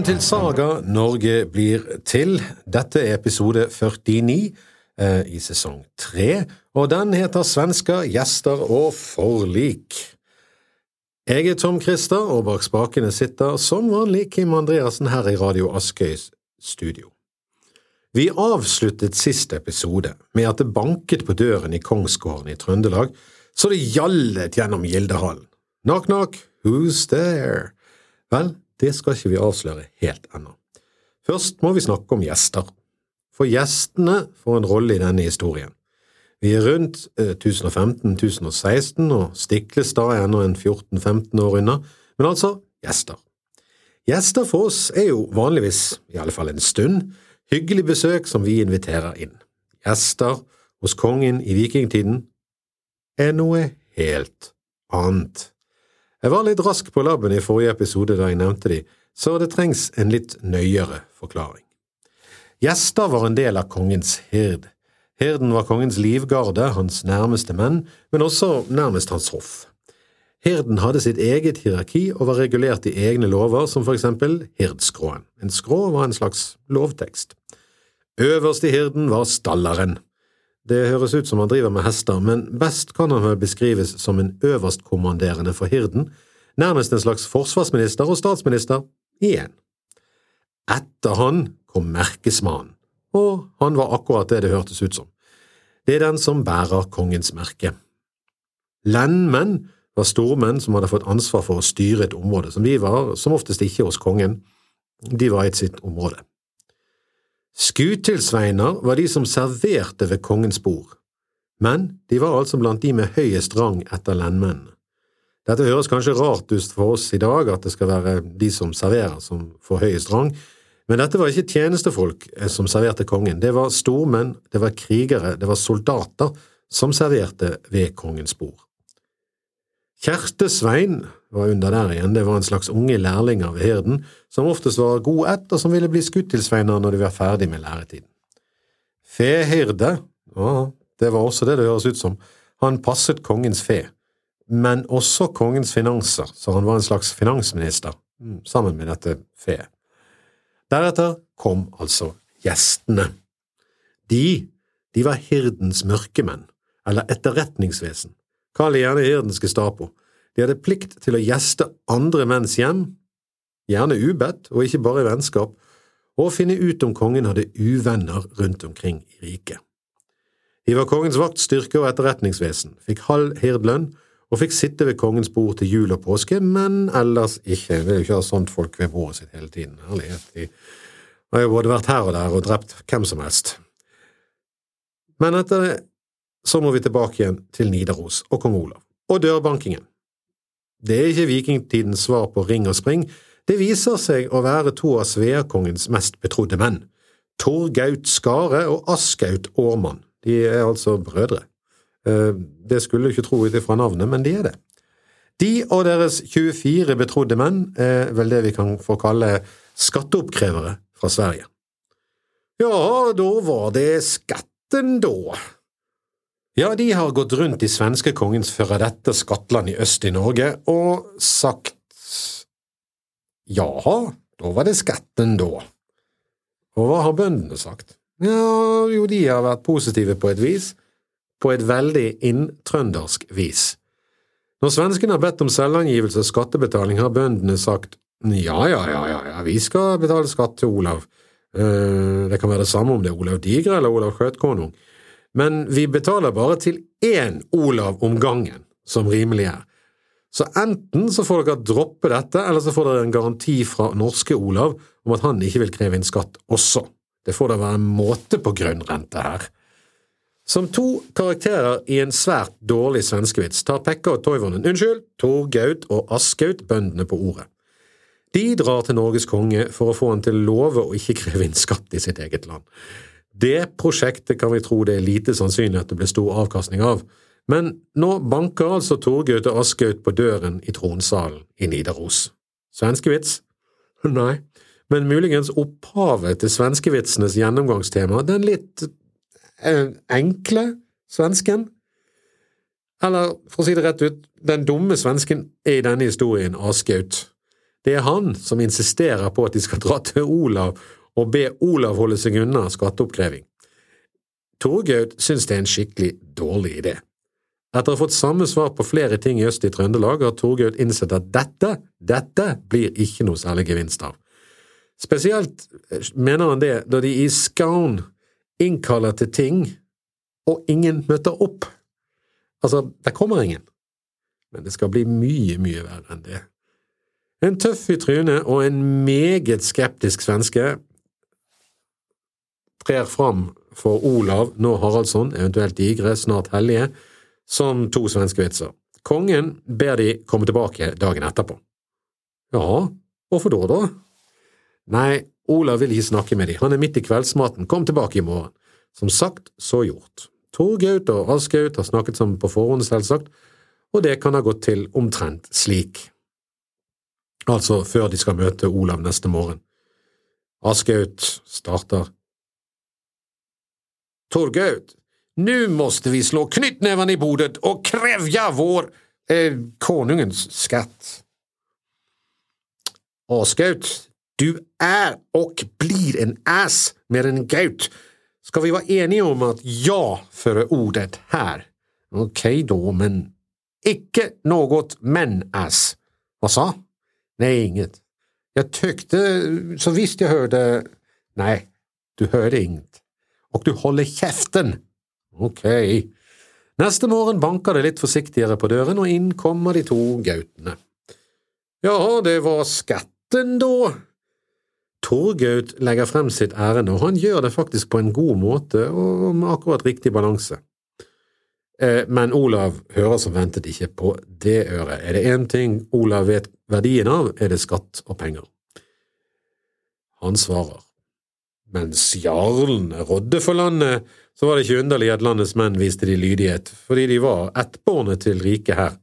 Velkommen til Saga Norge blir til. Dette er episode 49 eh, i sesong 3, og den heter Svensker, gjester og forlik. Jeg er Tom Christer, og bak spakene sitter som vanlig Kim Andreassen her i Radio Askøys studio. Vi avsluttet siste episode med at det banket på døren i Kongsgården i Trøndelag, så det gjallet gjennom Gildehallen. Knock, knock, who's there? Vel, det skal ikke vi avsløre helt ennå. Først må vi snakke om gjester, for gjestene får en rolle i denne historien. Vi er rundt 1015–1016, og Stiklestad er ennå en 14–15 år unna, men altså gjester. Gjester for oss er jo vanligvis, i alle fall en stund, hyggelig besøk som vi inviterer inn. Gjester hos kongen i vikingtiden er noe helt annet. Jeg var litt rask på labben i forrige episode da jeg nevnte de, så det trengs en litt nøyere forklaring. Gjester var en del av kongens hird. Hirden var kongens livgarde, hans nærmeste menn, men også nærmest hans hoff. Hirden hadde sitt eget hierarki og var regulert i egne lover, som for eksempel hirdskråen. En skrå var en slags lovtekst. Øverst i hirden var stalleren. Det høres ut som han driver med hester, men best kan han vel beskrives som en øverstkommanderende for hirden, nærmest en slags forsvarsminister og statsminister igjen. Etter han kom merkesmannen, og han var akkurat det det hørtes ut som. Det er den som bærer kongens merke. Lendmenn var stormenn som hadde fått ansvar for å styre et område, som de var som oftest ikke hos kongen, de var i sitt område. Skutilsveiner var de som serverte ved kongens bord, men de var altså blant de med høyest rang etter lendmennene. Dette høres kanskje rart ut for oss i dag, at det skal være de som serverer som får høyest rang, men dette var ikke tjenestefolk eh, som serverte kongen, det var stormenn, det var krigere, det var soldater som serverte ved kongens bord. Kjertesvein var under der igjen, det var en slags unge lærlinger ved hirden, som oftest var god ett, og som ville bli skutt til sveiner når de var ferdig med læretiden. Fehirde, ja, det var også det det høres ut som, han passet kongens fe, men også kongens finanser, så han var en slags finansminister, mm, sammen med dette feet. Deretter kom altså gjestene. De, de var hirdens mørkemenn, eller etterretningsvesen. Kall det gjerne hirdens Gestapo. De hadde plikt til å gjeste andre menns hjem, gjerne ubedt og ikke bare i vennskap, og finne ut om kongen hadde uvenner rundt omkring i riket. De var kongens vaktstyrke og etterretningsvesen, fikk halv hirdlønn og fikk sitte ved kongens bord til jul og påske, men ellers ikke. Vi er jo ikke ha sånt folk ved bordet sitt hele tiden. Herlighet. De har jo både vært her og der og drept hvem som helst. Men etter det så må vi tilbake igjen til Nidaros og kong Olav, og dørbankingen. Det er ikke vikingtidens svar på ring og spring, det viser seg å være to av Sveakongens mest betrodde menn, Torgaut Skare og Askaut Aarmann. De er altså brødre. Eh, det skulle du ikke tro ut ifra navnet, men de er det. De og deres 24 betrodde menn er vel det vi kan få kalle skatteoppkrevere fra Sverige. Ja, da var det skatten, da. Ja, de har gått rundt i svenske kongens Føradette skattland i øst i Norge og sagt Jaha, da var det skatten, da. Og hva har bøndene sagt? Ja, jo, de har vært positive på et vis på et veldig inntrøndersk vis. Når svenskene har bedt om selvangivelse og skattebetaling, har bøndene sagt ja, ja, ja, ja, ja, vi skal betale skatt til Olav. Eh, det kan være det samme om det er Olav Digre eller Olav Skjøtkonung, men vi betaler bare til én Olav om gangen, som rimelig er. Så enten så får dere droppe dette, eller så får dere en garanti fra norske Olav om at han ikke vil kreve inn skatt også. Det får da være en måte på grunnrente her. Som to karakterer i en svært dårlig svenskevits tar Pekka og Toivonen, unnskyld, Tor Gaut og Askaut bøndene på ordet. De drar til Norges konge for å få han til å love å ikke kreve inn skatt i sitt eget land. Det prosjektet kan vi tro det er lite sannsynlig at det blir stor avkastning av, men nå banker altså Torgaut og Askaut på døren i tronsalen i Nidaros. Svenskevits? Nei, men muligens opphavet til svenskevitsenes gjennomgangstema, den litt enkle svensken. Eller for å si det rett ut, den dumme svensken er i denne historien Aschehoug. Det er han som insisterer på at de skal dra til Olav og be Olav holde seg unna skatteoppkreving. Torgaud synes det er en skikkelig dårlig idé. Etter å ha fått samme svar på flere ting i øst i Trøndelag, har Torgaud innsett at dette, dette blir ikke noe særlig gevinst av. Spesielt eh, mener han det da de i Skaun innkaller til ting, og ingen møter opp. Altså, det kommer ingen. Men det skal bli mye, mye verre enn det. En tøff i trynet og en meget skeptisk svenske trer fram for Olav, nå Haraldsson, eventuelt Digre, snart hellige, som to svenske vitser. Kongen ber de komme tilbake dagen etterpå. Ja, hvorfor da, da? Nei, Olav vil ikke snakke med de, han er midt i kveldsmaten, kom tilbake i morgen. Som sagt, så gjort. Torgaut og Askaut har snakket sammen på forhånd, selvsagt, og det kan ha gått til omtrent slik. Altså før de skal møte Olav neste morgen. Askaut starter. Torgaut, nu måste vi slå knyttnäven i bordet och krävja vår eh, konungens skatt. Asgaut, du er og blir en ass mer en gaut. Skal vi være enige om at ja fører ordet her? Ok da, men ikke noe men-ass. Hva sa? Nei, inget. Jeg tykte så visst jeg hørte Nei, du hørte inget. Og du holder kjeften. Ok. Neste morgen banker det litt forsiktigere på døren, og inn kommer de to gautene. Jaha, det var skatten, da, Torgaut legger frem sitt ærende, og han gjør det faktisk på en god måte og med akkurat riktig balanse. Eh, men Olav hører som ventet ikke på det øret. Er det én ting Olav vet verdien av, er det skatt og penger. Han svarer. Mens jarlen rådde for landet, så var det ikke underlig at landets menn viste de lydighet, fordi de var ettbårne til riket her.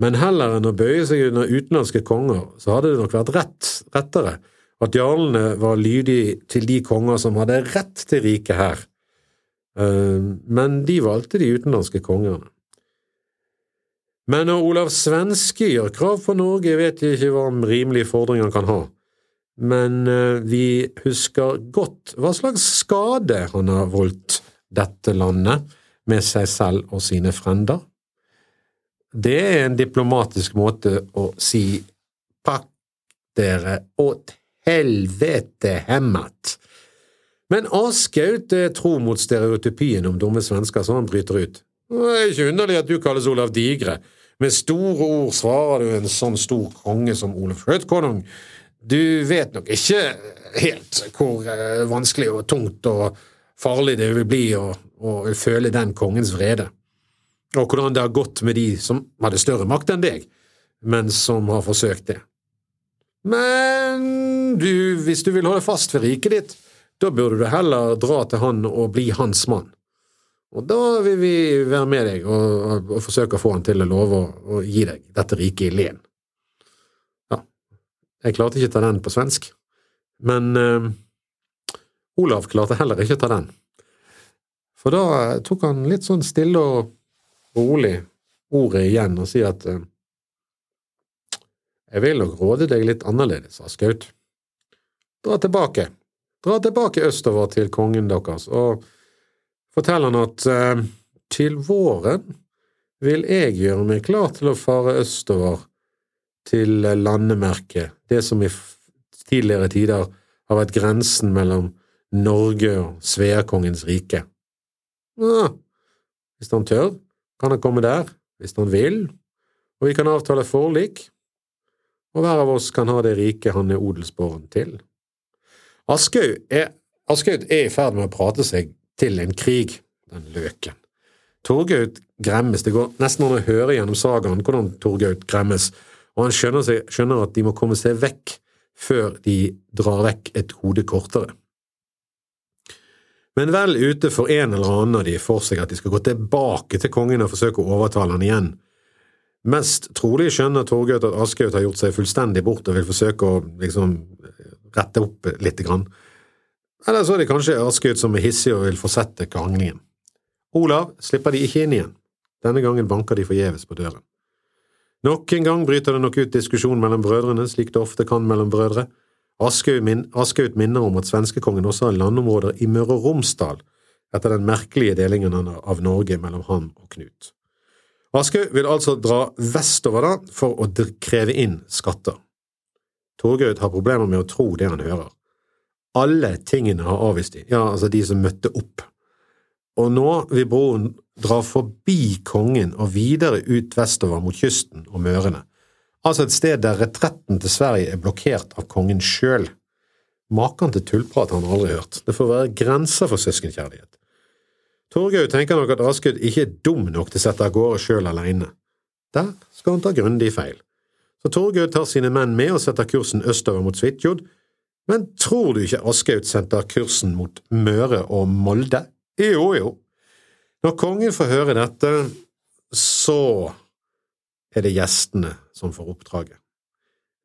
Men heller enn å bøye seg under utenlandske konger, så hadde det nok vært rett, rettere at jarlene var lydige til de konger som hadde rett til riket her, eh, men de valgte de utenlandske kongene. Men når Olav Svenske gjør krav for Norge, vet jeg ikke hva rimelige fordringer han kan ha, men eh, vi husker godt hva slags skade han har voldt dette landet med seg selv og sine frender. Det er en diplomatisk måte å si pakk dere åt helvete hemmet. Men Askaut er tro mot stereotypien om dumme svensker, så han bryter ut. Det er ikke underlig at du kalles Olav Digre. Med store ord svarer du en sånn stor konge som Olaf Hødkonung. Du vet nok ikke helt hvor eh, vanskelig og tungt og farlig det vil bli å, å føle den kongens vrede og hvordan det har gått med de som hadde større makt enn deg, men som har forsøkt det. Men du, hvis du vil holde fast ved riket ditt, da burde du heller dra til han og bli hans mann. Og da vil vi være med deg og, og, forsøke å få han til å love å gi deg dette riket i len. Jeg klarte ikke å ta den på svensk, men eh, Olav klarte heller ikke å ta den. For da tok han litt sånn stille og rolig ordet igjen og sier at eh, jeg vil nok råde deg litt annerledes, Askaut. Dra tilbake. Dra tilbake østover til kongen deres, og fortell han at eh, til våren vil jeg gjøre meg klar til å fare østover til landemerket, det som i tidligere tider har vært grensen mellom Norge og Sveakongens rike. Ja, hvis han tør, kan han komme der, hvis han vil, og vi kan avtale forlik, og hver av oss kan ha det riket han er odelsbåren til. Aschehoug er, er, i ferd med å prate seg til en krig, den løken. Torgaut gremmes, det går nesten an å høre gjennom sagaen hvordan Torgaut gremmes, og han skjønner, seg, skjønner at de må komme seg vekk før de drar vekk et hode kortere. Men vel ute for en eller annen av de for seg at de skal gå tilbake til kongen og forsøke å overtale han igjen. Mest trolig skjønner Torgaut at Aschehoug har gjort seg fullstendig bort og vil forsøke å liksom rette opp lite grann. Eller så er det kanskje Aschehoug som er hissig og vil fortsette kranglingen. Olav slipper de ikke inn igjen. Denne gangen banker de forgjeves på døren. Nok en gang bryter det nok ut diskusjon mellom brødrene, slik det ofte kan mellom brødre. Aschehoug min, minner om at svenskekongen også har landområder i Møre og Romsdal, etter den merkelige delingen av Norge mellom han og Knut. Aschehoug vil altså dra vestover da for å kreve inn skatter. Torgaut har problemer med å tro det han hører. Alle tingene har avvist de, ja, altså de som møtte opp. Og nå vil broen dra forbi kongen og videre ut vestover mot kysten og Mørene, altså et sted der retretten til Sverige er blokkert av kongen sjøl. Maken til tullprat har han aldri hørt, det får være grenser for søskenkjærlighet. Torgeir tenker nok at Askud ikke er dum nok til å sette av gårde sjøl aleine. Der skal han ta grundig feil. Så Torgeir tar sine menn med og setter kursen østover mot Svitjod, men tror du ikke Aschehoug sendte kursen mot Møre og Molde? Jo, jo. Når kongen får høre dette, så er det gjestene som får oppdraget.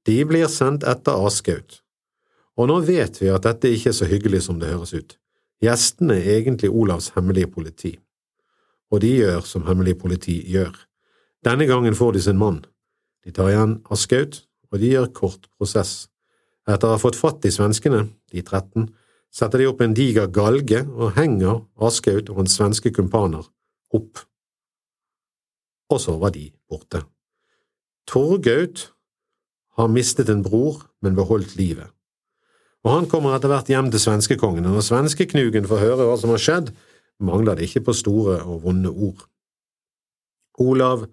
De blir sendt etter Askaut. og nå vet vi at dette ikke er så hyggelig som det høres ut. Gjestene er egentlig Olavs hemmelige politi, og de gjør som hemmelig politi gjør. Denne gangen får de sin mann. De tar igjen Askaut, og de gjør kort prosess. Etter å ha fått fatt i svenskene, de 13, setter de opp en diger galge og henger Aschehoug og hans svenske kumpaner opp. Og så var de borte. Torgaut har mistet en bror, men beholdt livet. Og han kommer etter hvert hjem til svenskekongen, og når svenskeknugen får høre hva som har skjedd, mangler det ikke på store og vonde ord. Olav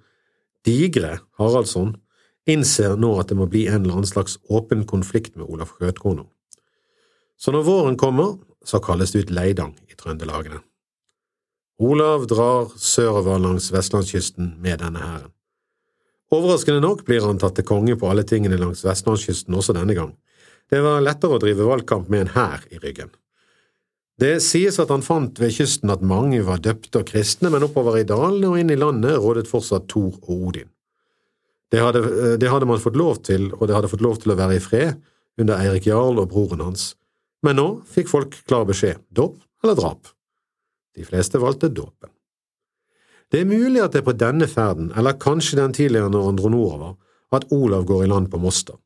Digre Haraldsson innser nå at det må bli en eller annen slags åpen konflikt med Olaf Skjøtkonung. Så når våren kommer, så kalles det ut Leidang i Trøndelagene. Olav drar sørover langs vestlandskysten med denne hæren. Overraskende nok blir han tatt til konge på alle tingene langs vestlandskysten også denne gang. Det var lettere å drive valgkamp med en hær i ryggen. Det sies at han fant ved kysten at mange var døpte og kristne, men oppover i dalene og inn i landet rådet fortsatt Thor og Odin. Det hadde, det hadde man fått lov til, og det hadde fått lov til å være i fred under Eirik Jarl og broren hans, men nå fikk folk klar beskjed – dåp eller drap. De fleste valgte dåpen. Det er mulig at det er på denne ferden, eller kanskje den tidligere når han dro nordover, at Olav går i land på Moster.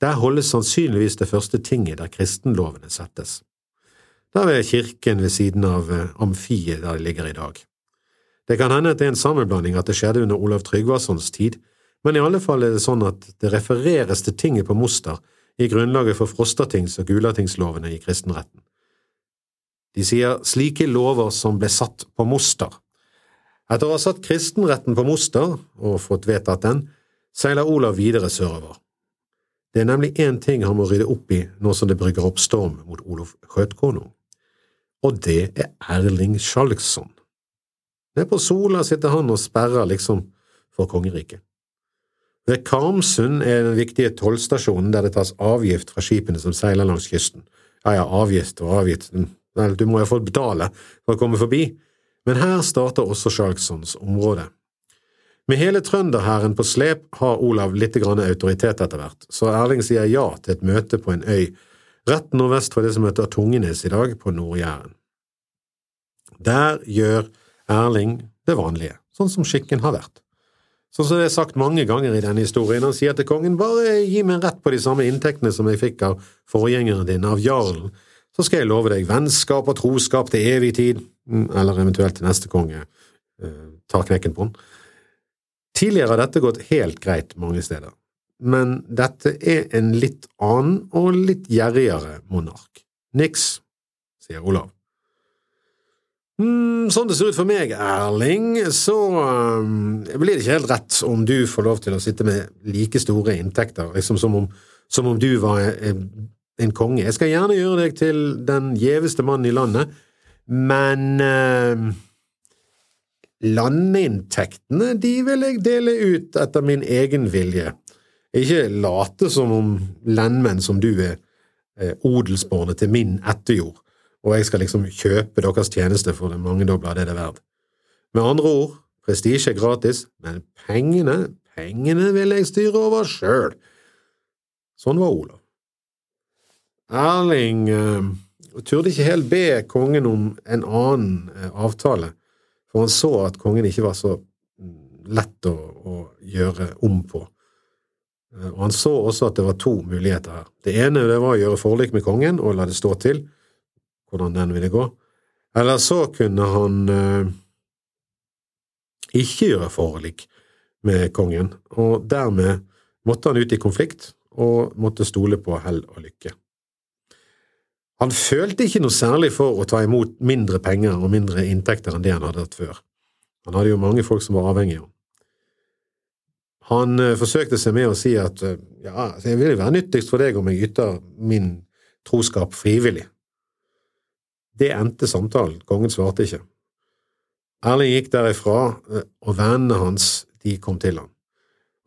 Der holdes sannsynligvis det første tinget der kristenlovene settes. Der er kirken ved siden av eh, amfiet der det ligger i dag. Det kan hende at det er en sammenblanding at det skjedde under Olav Tryggvasons tid, men i alle fall er det sånn at det refereres til tinget på Moster i grunnlaget for Frostatings- og Gulatingslovene i kristenretten. De sier slike lover som ble satt på Moster. Etter å ha satt kristenretten på Moster og fått vedtatt den, seiler Olav videre sørover. Det er nemlig én ting han må rydde opp i nå som det brygger opp storm mot Olof Skjøtkonung, og det er Erling Skjalgsson. Nede på Sola sitter han og sperrer liksom for kongeriket. Ved Karmsund er den viktige tollstasjonen der det tas avgift fra skipene som seiler langs kysten. Ja ja, avgift og avgift, vel, du må jo få betale for å komme forbi, men her starter også Sjalksons område. Med hele trønderhæren på slep har Olav litt grann autoritet etter hvert, så Erling sier ja til et møte på en øy rett nordvest for det som heter Tungenes i dag, på Nord-Jæren. Der gjør Erling det vanlige, sånn som skikken har vært. Sånn som det er sagt mange ganger i denne historien, han sier til kongen bare gi meg rett på de samme inntektene som jeg fikk av forgjengeren din, av jarlen, så skal jeg love deg vennskap og troskap til evig tid, mm, eller eventuelt til neste konge eh, tar knekken på den. Tidligere har dette gått helt greit mange steder, men dette er en litt annen og litt gjerrigere monark. Niks, sier Olav. Mm, sånn det ser ut for meg, Erling, så um, blir det ikke helt rett om du får lov til å sitte med like store inntekter, liksom som om, som om du var en, en, konge. Jeg skal gjerne gjøre deg til den gjeveste mannen i landet, men uh, landeinntektene, de vil jeg dele ut etter min egen vilje. Ikke late som om landmenn som du er, er odelsbarnet til min etterjord og jeg skal liksom kjøpe deres tjeneste for det mangedobla det det er verdt. Med andre ord, prestisje er gratis, men pengene, pengene vil jeg styre over sjøl. Sånn var Olav. Erling uh, turde ikke helt be kongen om en annen uh, avtale, for han så at kongen ikke var så mm, lett å, å gjøre om på. Eh, og Han så også at det var to muligheter her. Det ene det var å gjøre forlik med kongen og la det stå til, hvordan den ville gå. Eller så kunne han eh, ikke gjøre forlik med kongen, og dermed måtte han ut i konflikt og måtte stole på hell og lykke. Han følte ikke noe særlig for å ta imot mindre penger og mindre inntekter enn det han hadde hatt før. Han hadde jo mange folk som var avhengige av ham. Han uh, forsøkte seg med å si at uh, ja, altså, jeg vil jo være nyttigst for deg om jeg yter min troskap frivillig. Det endte samtalen, kongen svarte ikke. Erling gikk derifra, uh, og vennene hans de kom til ham.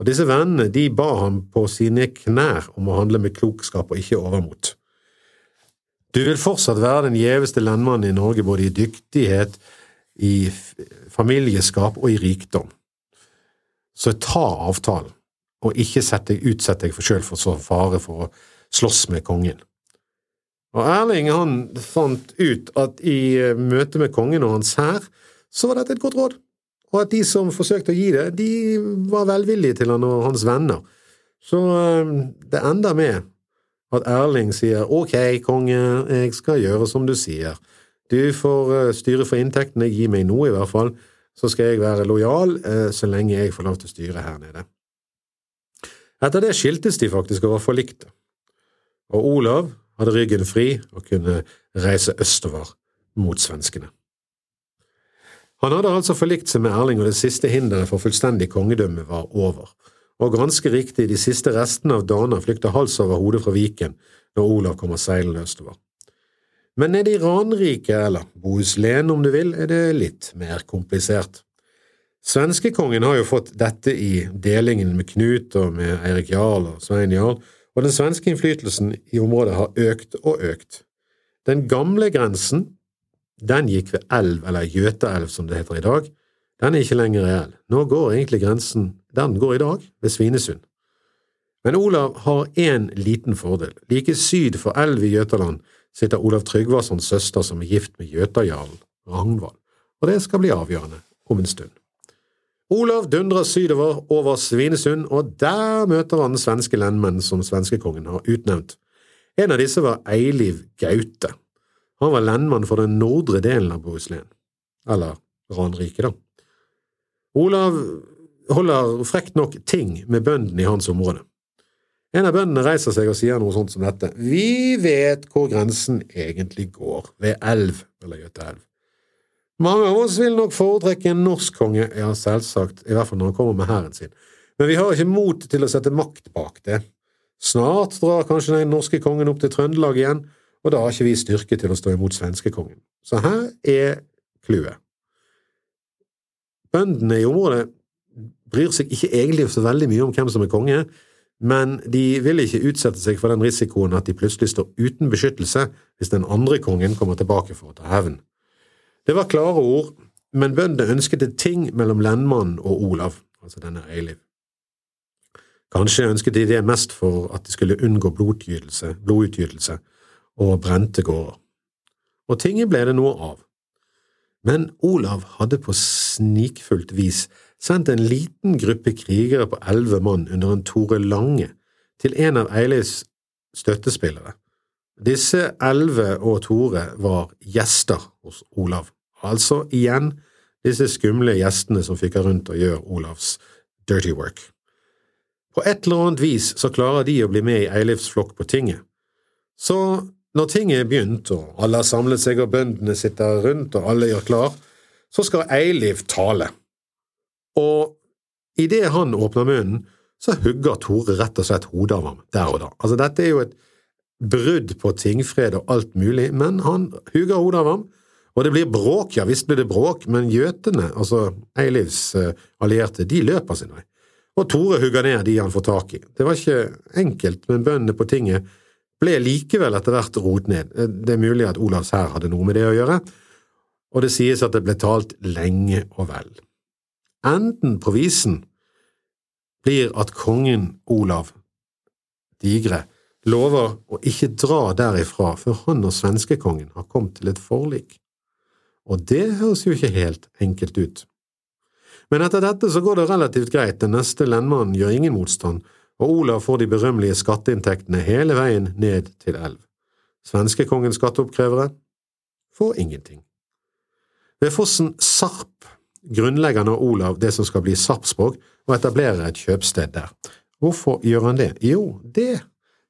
Og Disse vennene de ba ham på sine knær om å handle med klokskap og ikke overmot. Du vil fortsatt være den gjeveste lendmannen i Norge både i dyktighet, i familieskap og i rikdom så ta avtalen, og ikke utsett deg for sjøl for så fare for å slåss med kongen. Og Erling han fant ut at i eh, møte med kongen og hans hær, så var dette et godt råd, og at de som forsøkte å gi det, de var velvillige til han og hans venner. Så eh, det ender med at Erling sier ok, konge, jeg skal gjøre som du sier. Du får eh, styre for inntektene, gi meg noe i hvert fall, så skal jeg være lojal så lenge jeg får lov til å styre her nede. Etter det skiltes de faktisk og var forlikte, og Olav hadde ryggen fri og kunne reise østover mot svenskene. Han hadde altså forlikt seg med Erling, og det siste hinderet for fullstendig kongedømme var over, og ganske riktig, de siste restene av Dana flykta hals over hodet fra Viken når Olav kommer seilende østover. Men nede i Ranrike, eller Bohuslän om du vil, er det litt mer komplisert. Svenskekongen har jo fått dette i delingen med Knut og med Eirik Jarl og Svein Jarl, og den svenske innflytelsen i området har økt og økt. Den gamle grensen, den gikk ved elv, eller Gjøteelv som det heter i dag, den er ikke lenger reell. Nå går egentlig grensen, den går i dag, ved Svinesund. Men Olav har én liten fordel. Like syd for elv i Jøtaland sitter Olav Tryggvasons søster som er gift med Jøtajarlen, Ragnvald, og det skal bli avgjørende om en stund. Olav dundrer sydover over Svinesund, og der møter han svenske lendmenn som svenskekongen har utnevnt. En av disse var Eiliv Gaute. Han var lendmann for den nordre delen av Bohuslän, eller Ranrike, da. Olav holder frekt nok ting med bøndene i hans område. En av bøndene reiser seg og sier noe sånt som dette. Vi vet hvor grensen egentlig går, ved elv eller Gjøtaelv. Mange av oss vil nok foretrekke en norsk konge, ja, selvsagt, i hvert fall når han kommer med hæren sin, men vi har ikke mot til å sette makt bak det. Snart drar kanskje den norske kongen opp til Trøndelag igjen, og da har ikke vi styrke til å stå imot svenskekongen. Så her er clouet. Bøndene i området bryr seg ikke egentlig så veldig mye om hvem som er konge, men de vil ikke utsette seg for den risikoen at de plutselig står uten beskyttelse hvis den andre kongen kommer tilbake for å ta hevn. Det var klare ord, men bøndene ønsket et ting mellom lendmannen og Olav, altså denne Eiliv. Kanskje ønsket de det mest for at de skulle unngå blodutgytelse og brente gårder. Og tinget ble det noe av. Men Olav hadde på snikfullt vis sendt en liten gruppe krigere på elleve mann under en Tore Lange til en av Eilivs støttespillere. Disse elleve og Tore var gjester hos Olav, altså igjen disse skumle gjestene som fikk rundt og gjør Olavs dirty work. På et eller annet vis så klarer de å bli med i Eilivs flokk på tinget. Så når tinget er begynt, og alle har samlet seg og bøndene sitter rundt og alle gjør klar, så skal Eiliv tale. Og idet han åpner munnen, så hugger Tore rett og slett hodet av ham der og da. Altså, dette er jo et brudd på tingfred og alt mulig, men han hugger hodet av ham, og det blir bråk, ja visst blir det bråk, men gjøtene, altså Eilivs uh, allierte, de løper sin vei. Og Tore hugger ned de han får tak i. Det var ikke enkelt, men bøndene på tinget ble likevel etter hvert roet ned. Eh, det er mulig at Olavs hær hadde noe med det å gjøre, og det sies at det ble talt lenge og vel. Enden på visen blir at kongen Olav Digre lover å ikke dra derifra før han og svenskekongen har kommet til et forlik. Og det høres jo ikke helt enkelt ut. Men etter dette så går det relativt greit, den neste lendmannen gjør ingen motstand, og Olav får de berømmelige skatteinntektene hele veien ned til elv. Svenskekongens skatteoppkrevere får ingenting. Ved fossen Sarp grunnlegger nå Olav det som skal bli Sarpsborg, og etablerer et kjøpsted der. Hvorfor gjør han det? Jo, det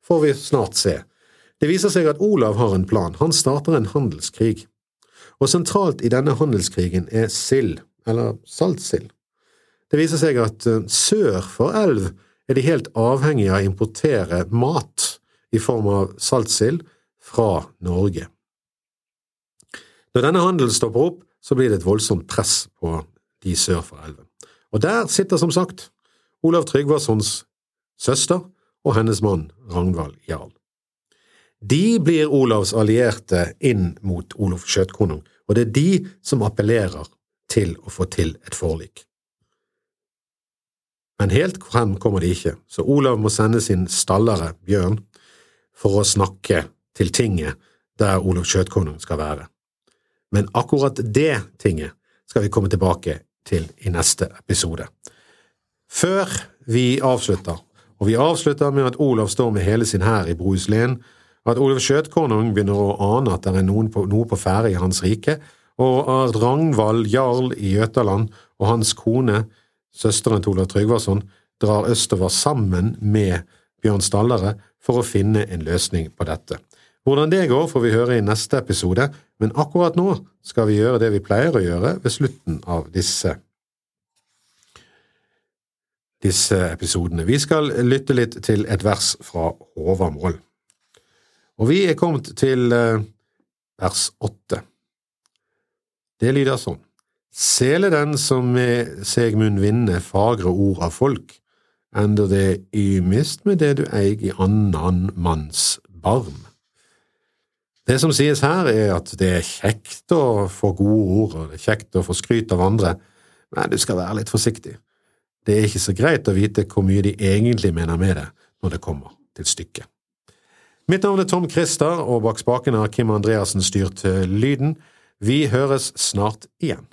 får vi snart se. Det viser seg at Olav har en plan, han starter en handelskrig. Og sentralt i denne handelskrigen er sild, eller saltsild. Det viser seg at eh, sør for elv er de helt avhengige av å importere mat i form av saltsild fra Norge. Når denne handelen stopper opp, så blir det et voldsomt press på de sør for elven. Og der sitter som sagt Olav Tryggvasons søster og hennes mann Ragnvald Jarl. De blir Olavs allierte inn mot Olof Skjøtkonung, og det er de som appellerer til å få til et forlik. Men helt frem kommer de ikke, så Olav må sende sin stallere, Bjørn, for å snakke til tinget der Olof Skjøtkonung skal være. Men akkurat det tinget skal vi komme tilbake til i neste episode. Før vi avslutter, og vi avslutter med at Olav står med hele sin hær i Bruslén, at Olav Skjøtkonung begynner å ane at det er på, noe på ferde i hans rike, og at Ragnvald jarl i Jøtaland og hans kone, søsteren til Olav Tryggvason, drar østover sammen med Bjørn Stallere for å finne en løsning på dette. Hvordan det går, får vi høre i neste episode, men akkurat nå skal vi gjøre det vi pleier å gjøre ved slutten av disse, disse episodene. Vi skal lytte litt til et vers fra Håvamål. Og vi er kommet til eh, vers åtte. Det lyder sånn. Sele den som med seg munn vinne fagre ord av folk, enda det ymist med det du eig i annan manns barm. Det som sies her, er at det er kjekt å få gode ord, og det er kjekt å få skryt av andre, men du skal være litt forsiktig. Det er ikke så greit å vite hvor mye de egentlig mener med det når det kommer til stykket. Mitt navn er Tom Christer, og bak spakene har Kim Andreassen styrt lyden. Vi høres snart igjen.